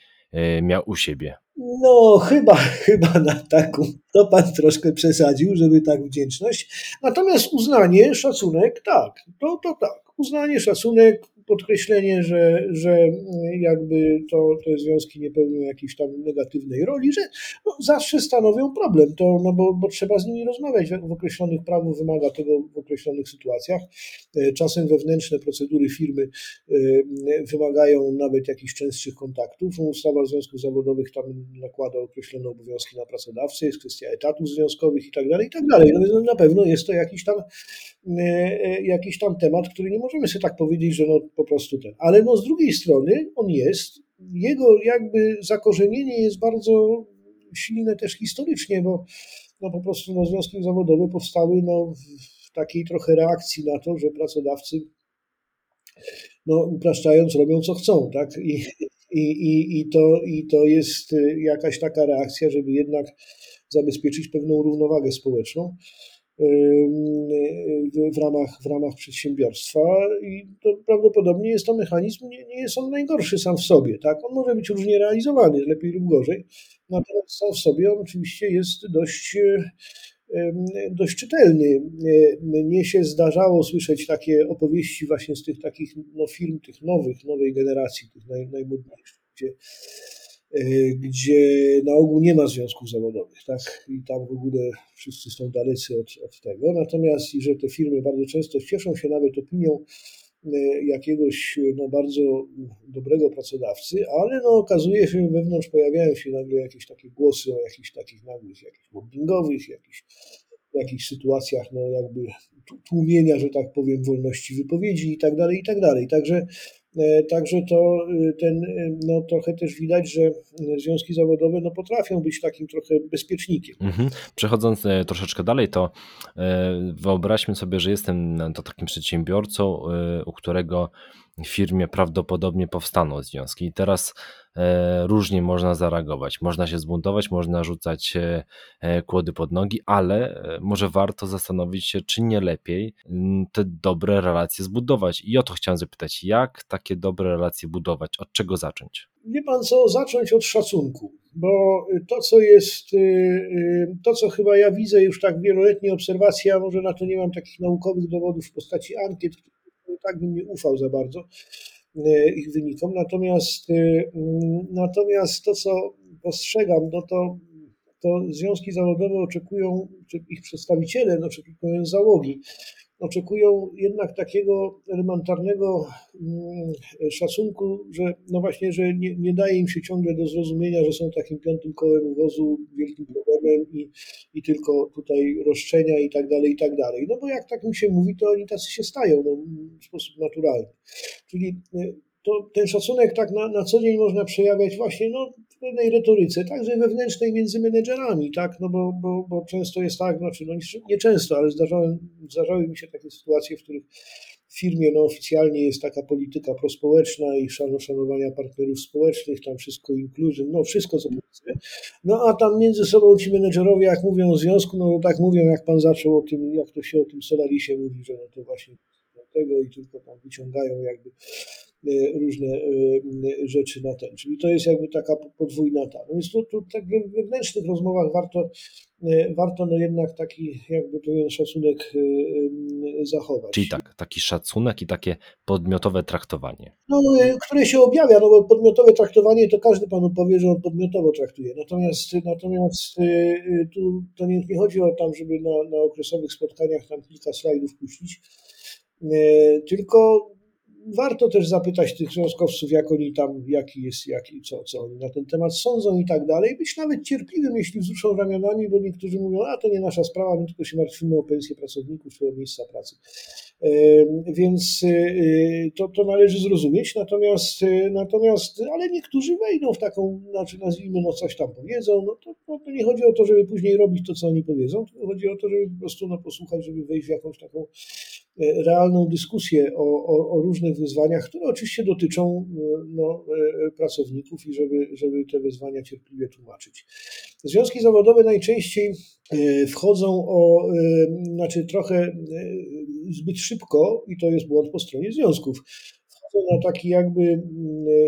miał u siebie? No, chyba, chyba na taką. To pan troszkę przesadził, żeby tak wdzięczność. Natomiast uznanie, szacunek, tak, to, to tak. Uznanie, szacunek, podkreślenie, że, że jakby to, te związki nie pełnią jakiejś tam negatywnej roli, że no, zawsze stanowią problem, to, no bo, bo trzeba z nimi rozmawiać. W określonych prawo wymaga tego w określonych sytuacjach. E, czasem wewnętrzne procedury firmy e, wymagają nawet jakichś częstszych kontaktów. Ustawa związków zawodowych tam nakłada określone obowiązki na pracodawcę, jest kwestia etatów związkowych i tak dalej, i tak dalej. No, na pewno jest to jakiś tam, e, jakiś tam temat, który nie możemy sobie tak powiedzieć, że no po prostu ten. Ale no z drugiej strony on jest, jego jakby zakorzenienie jest bardzo silne też historycznie, bo no po prostu no, związki zawodowe powstały no, w takiej trochę reakcji na to, że pracodawcy no, upraszczając robią co chcą, tak? I, i, i, i, to, I to jest jakaś taka reakcja, żeby jednak zabezpieczyć pewną równowagę społeczną w ramach, w ramach przedsiębiorstwa i to prawdopodobnie jest to mechanizm, nie, nie jest on najgorszy sam w sobie, tak? On może być różnie realizowany, lepiej lub gorzej, natomiast sam w sobie on oczywiście jest dość dość czytelny. Mnie się zdarzało słyszeć takie opowieści właśnie z tych takich no, firm, tych nowych, nowej generacji, tych naj, najmodniejszych, gdzie, gdzie na ogół nie ma związków zawodowych, tak? I tam w ogóle wszyscy są dalecy od, od tego. Natomiast i że te firmy bardzo często cieszą się nawet opinią E, jakiegoś no, bardzo dobrego pracodawcy, ale no, okazuje się, że wewnątrz pojawiają się nagle jakieś takie głosy o jakichś takich nagłych, jakichś mobbingowych, jakichś, jakichś sytuacjach no, jakby tłumienia, że tak powiem, wolności wypowiedzi i tak dalej, i tak dalej. Także E, także to e, ten, e, no, trochę też widać, że związki zawodowe no, potrafią być takim trochę bezpiecznikiem. Mhm. Przechodząc troszeczkę dalej, to wyobraźmy sobie, że jestem no, to takim przedsiębiorcą, u którego firmie prawdopodobnie powstaną związki. I teraz e, różnie można zareagować. Można się zbuntować, można rzucać e, e, kłody pod nogi, ale może warto zastanowić się, czy nie lepiej te dobre relacje zbudować. I o to chciałem zapytać, jak takie dobre relacje budować? Od czego zacząć? Wie pan co, zacząć od szacunku, bo to, co jest, to, co chyba ja widzę już tak wieloletniej obserwacji, a może na to nie mam takich naukowych dowodów w postaci ankiet, tak bym nie ufał za bardzo e, ich wynikom. Natomiast, e, mm, natomiast to, co postrzegam, no to, to związki zawodowe oczekują, czy ich przedstawiciele, no, czy powiem załogi, oczekują jednak takiego elementarnego mm, szacunku, że no właśnie, że nie, nie daje im się ciągle do zrozumienia, że są takim piątym kołem uwozu, wielkim problemem i, i tylko tutaj roszczenia i tak dalej, i tak dalej. No bo jak tak mi się mówi, to oni tacy się stają no, w sposób naturalny. Czyli y, to ten szacunek tak na, na co dzień można przejawiać właśnie no, pewnej retoryce, także wewnętrznej między menedżerami, tak, no bo, bo, bo często jest tak, znaczy no nie często, ale zdarzały, mi się takie sytuacje, w których w firmie no, oficjalnie jest taka polityka prospołeczna i szanowania partnerów społecznych, tam wszystko inkluzji, no wszystko co powiedzmy. No a tam między sobą ci menedżerowie, jak mówią o związku, no tak mówią, jak pan zaczął o tym, jak to się o tym Solarisie mówi, że no to właśnie tego i tylko tam wyciągają jakby różne e, rzeczy na ten. Czyli to jest jakby taka podwójna ta. No więc tu, tu tak w wewnętrznych rozmowach warto, warto no jednak taki jakby pewien szacunek zachować. Czyli tak, taki szacunek i takie podmiotowe traktowanie. No, które się objawia, no bo podmiotowe traktowanie to każdy panu powie, że on podmiotowo traktuje. Natomiast, natomiast tu to nie, nie chodzi o tam, żeby na, na okresowych spotkaniach tam kilka slajdów puścić, tylko warto też zapytać tych związkowców, jak oni tam, jaki jest, jaki, co, co oni na ten temat sądzą i tak dalej. Być nawet cierpliwym, jeśli wzruszą ramionami, bo niektórzy mówią, a to nie nasza sprawa, my tylko się martwimy o pensję pracowników czy o miejsca pracy. Więc y, to, to należy zrozumieć, natomiast, y, natomiast, ale niektórzy wejdą w taką, znaczy nazwijmy, no coś tam powiedzą, no to, no to nie chodzi o to, żeby później robić to, co oni powiedzą, tylko chodzi o to, żeby po prostu no, posłuchać, żeby wejść w jakąś taką realną dyskusję o, o, o różnych wyzwaniach, które oczywiście dotyczą e, no, e, pracowników i żeby, żeby te wyzwania cierpliwie tłumaczyć. Związki zawodowe najczęściej wchodzą o, znaczy trochę zbyt szybko i to jest błąd po stronie związków. Na taki jakby mm,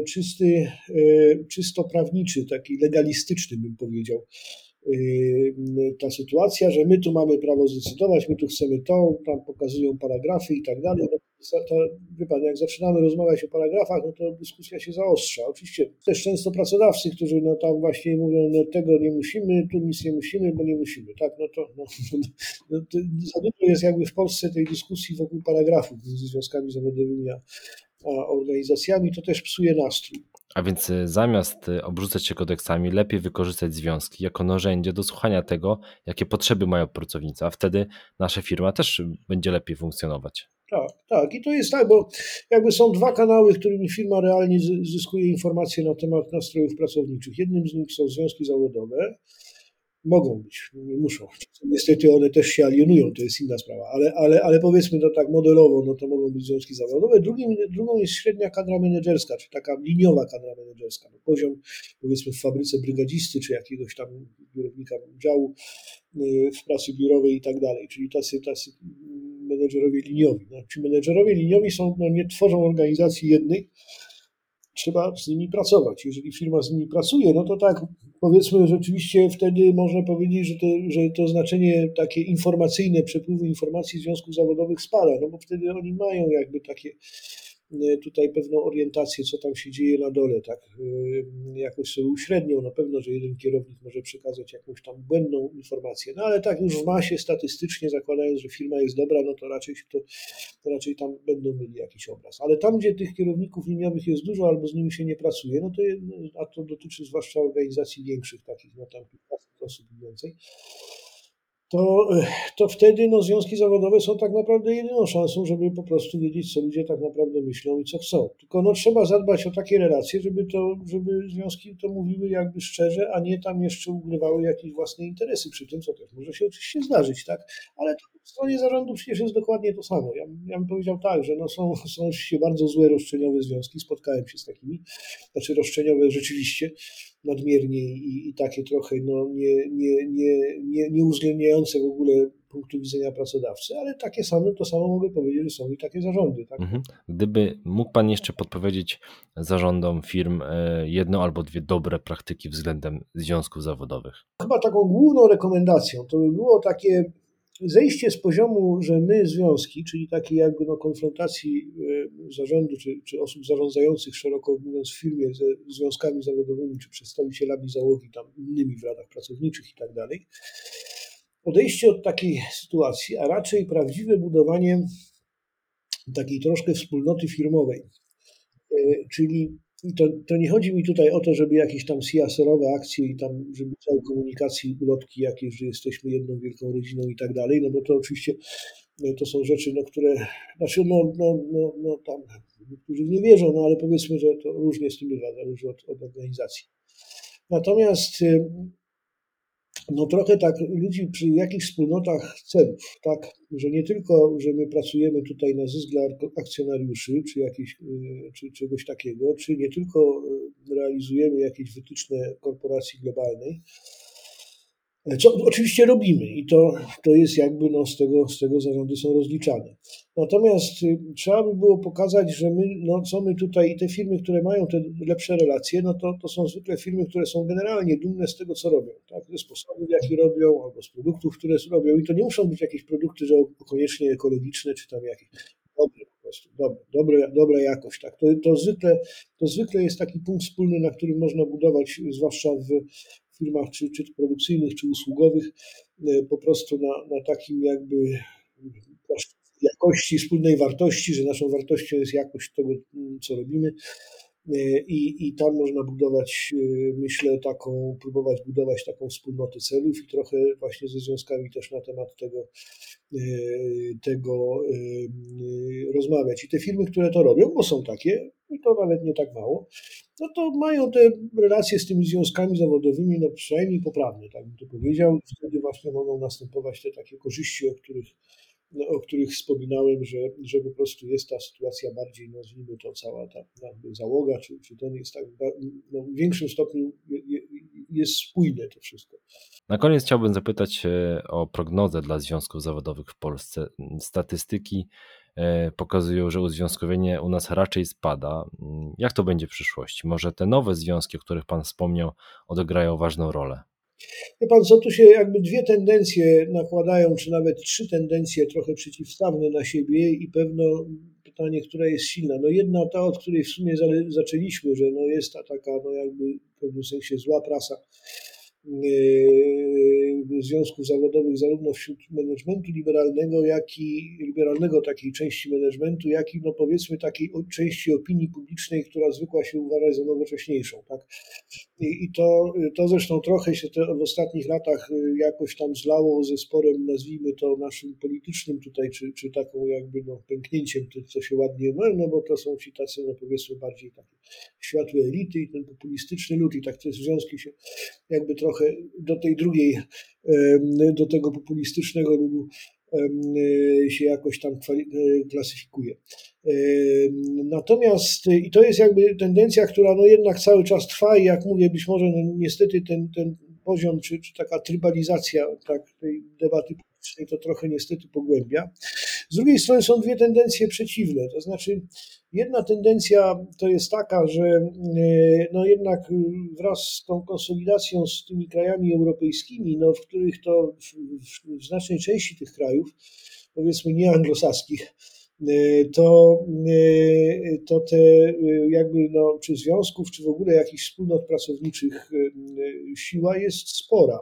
czysty, e, czysto prawniczy, taki legalistyczny bym powiedział e, ta sytuacja, że my tu mamy prawo zdecydować, my tu chcemy to, tam pokazują paragrafy i tak dalej. No, to, wie pan, jak zaczynamy rozmawiać o paragrafach, no to dyskusja się zaostrza. Oczywiście też często pracodawcy, którzy no tam właśnie mówią, no tego nie musimy, tu nic nie musimy, bo nie musimy, tak, no to, no, no, to za dużo jest jakby w Polsce tej dyskusji wokół paragrafów między związkami zawodowymi a, a organizacjami, to też psuje nastrój. A więc y, zamiast y, obrzucać się kodeksami, lepiej wykorzystać związki jako narzędzie do słuchania tego, jakie potrzeby mają pracownicy, a wtedy nasza firma też będzie lepiej funkcjonować. Tak, tak. I to jest tak, bo jakby są dwa kanały, którymi firma realnie zyskuje informacje na temat nastrojów pracowniczych. Jednym z nich są związki zawodowe, Mogą być, nie muszą. Niestety one też się alienują, to jest inna sprawa, ale, ale, ale powiedzmy to tak modelowo, no to mogą być związki zawodowe. Drugim, drugą jest średnia kadra menedżerska, czy taka liniowa kadra menedżerska. No poziom powiedzmy w fabryce brygadzisty, czy jakiegoś tam biurownika działu y, w pracy biurowej i tak dalej, czyli tacy, tacy menedżerowie liniowi. No, ci menedżerowie liniowi są, no, nie tworzą organizacji jednej, trzeba z nimi pracować. Jeżeli firma z nimi pracuje, no to tak, powiedzmy, rzeczywiście wtedy można powiedzieć, że to, że to znaczenie takie informacyjne, przepływu informacji związków zawodowych spada, no bo wtedy oni mają jakby takie tutaj pewną orientację, co tam się dzieje na dole, tak e, jakoś sobie uśrednią. Na pewno, że jeden kierownik może przekazać jakąś tam błędną informację, no ale tak już w masie statystycznie, zakładając, że firma jest dobra, no to raczej, to, to raczej tam będą mieli jakiś obraz. Ale tam, gdzie tych kierowników liniowych jest dużo albo z nimi się nie pracuje, no to, a to dotyczy zwłaszcza organizacji większych takich, no tam kilkaset osób i więcej, to, to wtedy no, związki zawodowe są tak naprawdę jedyną szansą, żeby po prostu wiedzieć, co ludzie tak naprawdę myślą i co chcą. Tylko no, trzeba zadbać o takie relacje, żeby, to, żeby związki to mówiły jakby szczerze, a nie tam jeszcze ugrywały jakieś własne interesy przy tym, co też może się oczywiście zdarzyć, tak? Ale to w stronie zarządu przecież jest dokładnie to samo. Ja, ja bym powiedział tak, że no są, są oczywiście bardzo złe roszczeniowe związki, spotkałem się z takimi, znaczy roszczeniowe rzeczywiście, nadmiernie i, i takie trochę no, nie, nie, nie, nie, nie uwzględniające w ogóle punktu widzenia pracodawcy, ale takie same, to samo mogę powiedzieć, że są i takie zarządy. Tak? Mhm. Gdyby mógł Pan jeszcze podpowiedzieć zarządom firm e, jedno albo dwie dobre praktyki względem związków zawodowych? Chyba taką główną rekomendacją to by było takie zejście z poziomu, że my związki, czyli takiej jakby no konfrontacji e, zarządu czy, czy osób zarządzających szeroko mówiąc w firmie ze związkami zawodowymi czy przedstawicielami załogi tam innymi w radach pracowniczych i tak dalej, odejście od takiej sytuacji, a raczej prawdziwe budowanie takiej troszkę wspólnoty firmowej, e, czyli to, to nie chodzi mi tutaj o to, żeby jakieś tam CSR-owe akcje i tam, żeby całe komunikacji, ulotki jakieś, że jesteśmy jedną wielką rodziną i tak dalej, no bo to oczywiście no, to są rzeczy, no, które, znaczy, no, no, no, no tam niektórzy nie wierzą, no ale powiedzmy, że to różnie z tym bywa, zależy od, od organizacji. Natomiast y, no trochę tak ludzi przy jakichś wspólnotach celów, tak, że nie tylko, że my pracujemy tutaj na zysk dla akcjonariuszy, czy, jakieś, y, czy czegoś takiego, czy nie tylko y, realizujemy jakieś wytyczne korporacji globalnej, co oczywiście robimy i to, to jest jakby no, z, tego, z tego zarządy są rozliczane. Natomiast y, trzeba by było pokazać, że my, no, co my tutaj i te firmy, które mają te lepsze relacje, no to, to są zwykle firmy, które są generalnie dumne z tego, co robią, tak? ze sposobów, jaki robią, albo z produktów, które robią. I to nie muszą być jakieś produkty, że koniecznie ekologiczne, czy tam jakieś dobre po prostu, dobre, dobre, dobra jakość. Tak? To, to, zwykle, to zwykle jest taki punkt wspólny, na którym można budować, zwłaszcza w, firmach czy, czy produkcyjnych, czy usługowych, e, po prostu na, na takim jakby jakości, wspólnej wartości, że naszą wartością jest jakość tego, co robimy. E, I, I tam można budować, e, myślę, taką, próbować budować taką wspólnotę celów i trochę właśnie ze związkami też na temat tego, tego rozmawiać. I te firmy, które to robią, bo są takie, i to nawet nie tak mało, no to mają te relacje z tymi związkami zawodowymi, no przynajmniej poprawne, tak bym to powiedział. Wtedy właśnie mogą następować te takie korzyści, o których, no, o których wspominałem, że, że po prostu jest ta sytuacja bardziej, nazwijmy to cała ta załoga, czy, czy ten jest tak no, w większym stopniu jest spójne to wszystko. Na koniec chciałbym zapytać o prognozę dla związków zawodowych w Polsce. Statystyki E, pokazują, że uzwiązkowienie u nas raczej spada. Mm, jak to będzie w przyszłości? Może te nowe związki, o których Pan wspomniał, odegrają ważną rolę? Wie Pan, co tu się jakby dwie tendencje nakładają, czy nawet trzy tendencje trochę przeciwstawne na siebie i pewno pytanie, która jest silna. No jedna ta, od której w sumie zaczęliśmy, że no jest ta taka no jakby w pewnym sensie zła prasa związków zawodowych zarówno wśród managementu liberalnego, jak i liberalnego takiej części managementu, jak i no powiedzmy takiej części opinii publicznej, która zwykła się uważać za nowocześniejszą. Tak? I, i to, to zresztą trochę się w ostatnich latach y, jakoś tam zlało ze sporem, nazwijmy to naszym politycznym tutaj, czy, czy taką jakby no, pęknięciem, to, co się ładnie ma, no bo to są ci tacy, no powiedzmy bardziej takie światłe elity i ten populistyczny lud i tak te związki się jakby trochę do tej drugiej, do tego populistycznego ludu się jakoś tam klasyfikuje. Natomiast i to jest jakby tendencja, która no jednak cały czas trwa i jak mówię, być może no niestety ten, ten poziom, czy, czy taka trybalizacja tak, tej debaty politycznej to trochę niestety pogłębia. Z drugiej strony są dwie tendencje przeciwne, to znaczy Jedna tendencja to jest taka, że e, no jednak wraz z tą konsolidacją z tymi krajami europejskimi, no w których to w, w, w znacznej części tych krajów, powiedzmy nie anglosaskich, e, to, e, to te jakby no, czy związków, czy w ogóle jakichś wspólnot pracowniczych siła jest spora.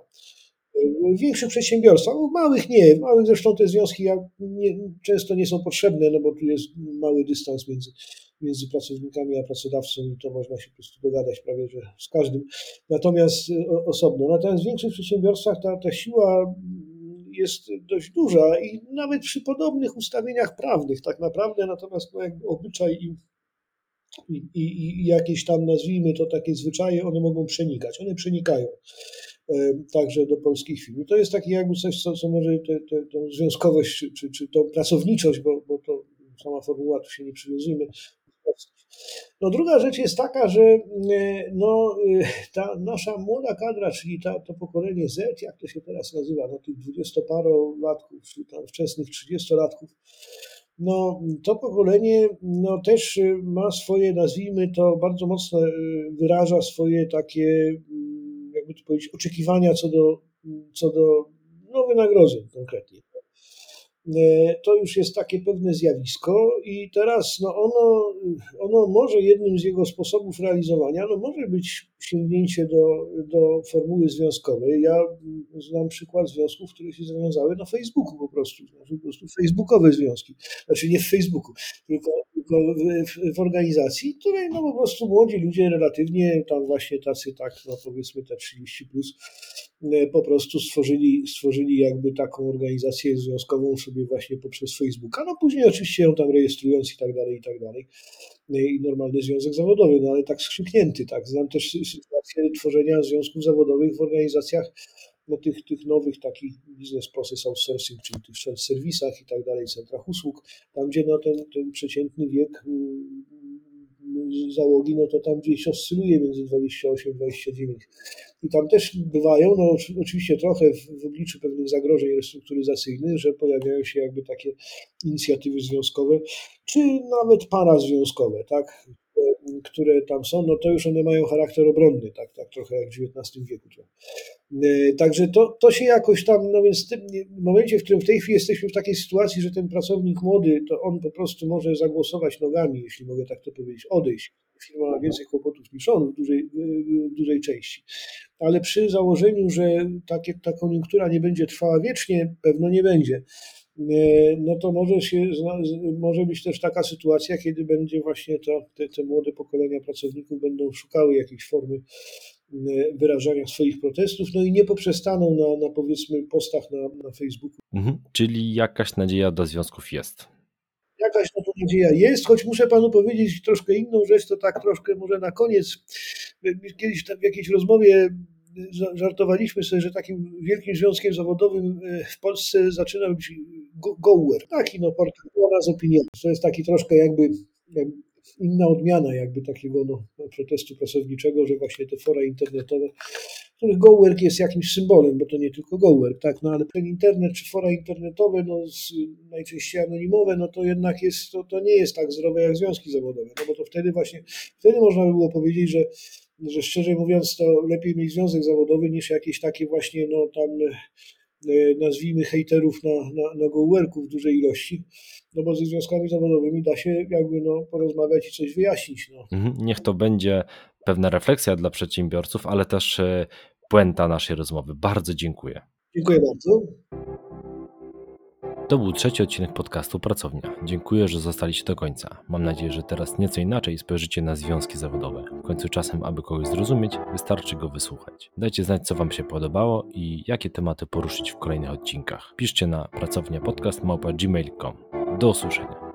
Większych przedsiębiorstwach, w małych nie, w małych zresztą te związki nie, często nie są potrzebne, no bo tu jest mały dystans między, między pracownikami a pracodawcą i to można się po prostu dogadać prawie że z każdym, natomiast osobno. Natomiast w większych przedsiębiorstwach ta, ta siła jest dość duża i nawet przy podobnych ustawieniach prawnych tak naprawdę, natomiast no jakby obyczaj i, i, i, jakieś tam, nazwijmy to takie zwyczaje, one mogą przenikać. One przenikają także do polskich firm. To jest takie jakby coś, co, co może tę związkowość, czy, czy, tą pracowniczość, bo, bo to sama formuła, tu się nie przywiązujmy, no druga rzecz jest taka, że no, ta nasza młoda kadra, czyli ta, to pokolenie Z, jak to się teraz nazywa, no tych dwudziestoparolatków, czy tam wczesnych trzydziestolatków, no to pokolenie no, też ma swoje, nazwijmy to, bardzo mocno wyraża swoje takie jakby to powiedzieć, oczekiwania co do, co do no, wynagrodzeń konkretnie. E, to już jest takie pewne zjawisko i teraz no ono, ono może jednym z jego sposobów realizowania no może być sięgnięcie do, do formuły związkowej. Ja znam przykład związków, które się zawiązały na Facebooku po prostu, znaczy po prostu facebookowe związki. Znaczy nie w Facebooku, tylko, tylko w, w, organizacji, której no po prostu młodzi ludzie relatywnie tam właśnie tacy tak, no powiedzmy te 30 plus, po prostu stworzyli, stworzyli jakby taką organizację związkową sobie właśnie poprzez Facebooka. No później oczywiście ją tam rejestrując i tak dalej, i tak dalej i normalny związek zawodowy, no ale tak skrzyknięty, tak. Znam też sytuację tworzenia związków zawodowych w organizacjach no, tych, tych nowych takich business process outsourcing, czyli tych self-serwisach i tak dalej, centrach usług, tam gdzie no, ten, ten przeciętny wiek mm, załogi, no to tam gdzieś oscyluje między 28 29. I tam też bywają, no oczywiście trochę w, w obliczu pewnych zagrożeń restrukturyzacyjnych, że pojawiają się jakby takie inicjatywy związkowe, czy nawet parazwiązkowe, tak, które tam są, no to już one mają charakter obronny, tak, tak trochę jak w XIX wieku. E, także to, to się jakoś tam, no więc w tym momencie, w którym w tej chwili jesteśmy w takiej sytuacji, że ten pracownik młody, to on po prostu może zagłosować nogami, jeśli mogę tak to powiedzieć, odejść. Firma ma więcej kłopotów niż on w dużej, w dużej części. Ale przy założeniu, że takie, ta koniunktura nie będzie trwała wiecznie, pewno nie będzie E, no to może, się, może być też taka sytuacja, kiedy będzie właśnie to, te, te młode pokolenia pracowników będą szukały jakiejś formy e, wyrażania swoich protestów, no i nie poprzestaną na, na powiedzmy postach na, na Facebooku. Mhm, czyli jakaś nadzieja do związków jest. Jakaś na to nadzieja jest, choć muszę panu powiedzieć troszkę inną rzecz, to tak troszkę może na koniec. Kiedyś w jakiejś rozmowie żartowaliśmy sobie, że takim wielkim związkiem zawodowym e, w Polsce zaczyna być Gower. Taki no, portal z opinią. To jest taki troszkę jakby, inna odmiana jakby takiego no, protestu pracowniczego, że właśnie te fora internetowe, których GoWork jest jakimś symbolem, bo to nie tylko GoWork, tak, no ale ten internet czy fora internetowe, no z, najczęściej anonimowe, no to jednak jest, to, to nie jest tak zdrowe jak związki zawodowe, no bo to wtedy właśnie, wtedy można by było powiedzieć, że że szczerze mówiąc, to lepiej mieć związek zawodowy niż jakieś takie właśnie, no tam e, nazwijmy hejterów na, na, na gołerku w dużej ilości, no bo ze związkami zawodowymi da się jakby no, porozmawiać i coś wyjaśnić. No. Mhm, niech to będzie pewna refleksja dla przedsiębiorców, ale też e, puenta naszej rozmowy. Bardzo dziękuję. Dziękuję bardzo. To był trzeci odcinek podcastu Pracownia. Dziękuję, że zostaliście do końca. Mam nadzieję, że teraz nieco inaczej spojrzycie na związki zawodowe. W końcu czasem, aby kogoś zrozumieć, wystarczy go wysłuchać. Dajcie znać, co Wam się podobało i jakie tematy poruszyć w kolejnych odcinkach. Piszcie na pracownia podcast Do usłyszenia.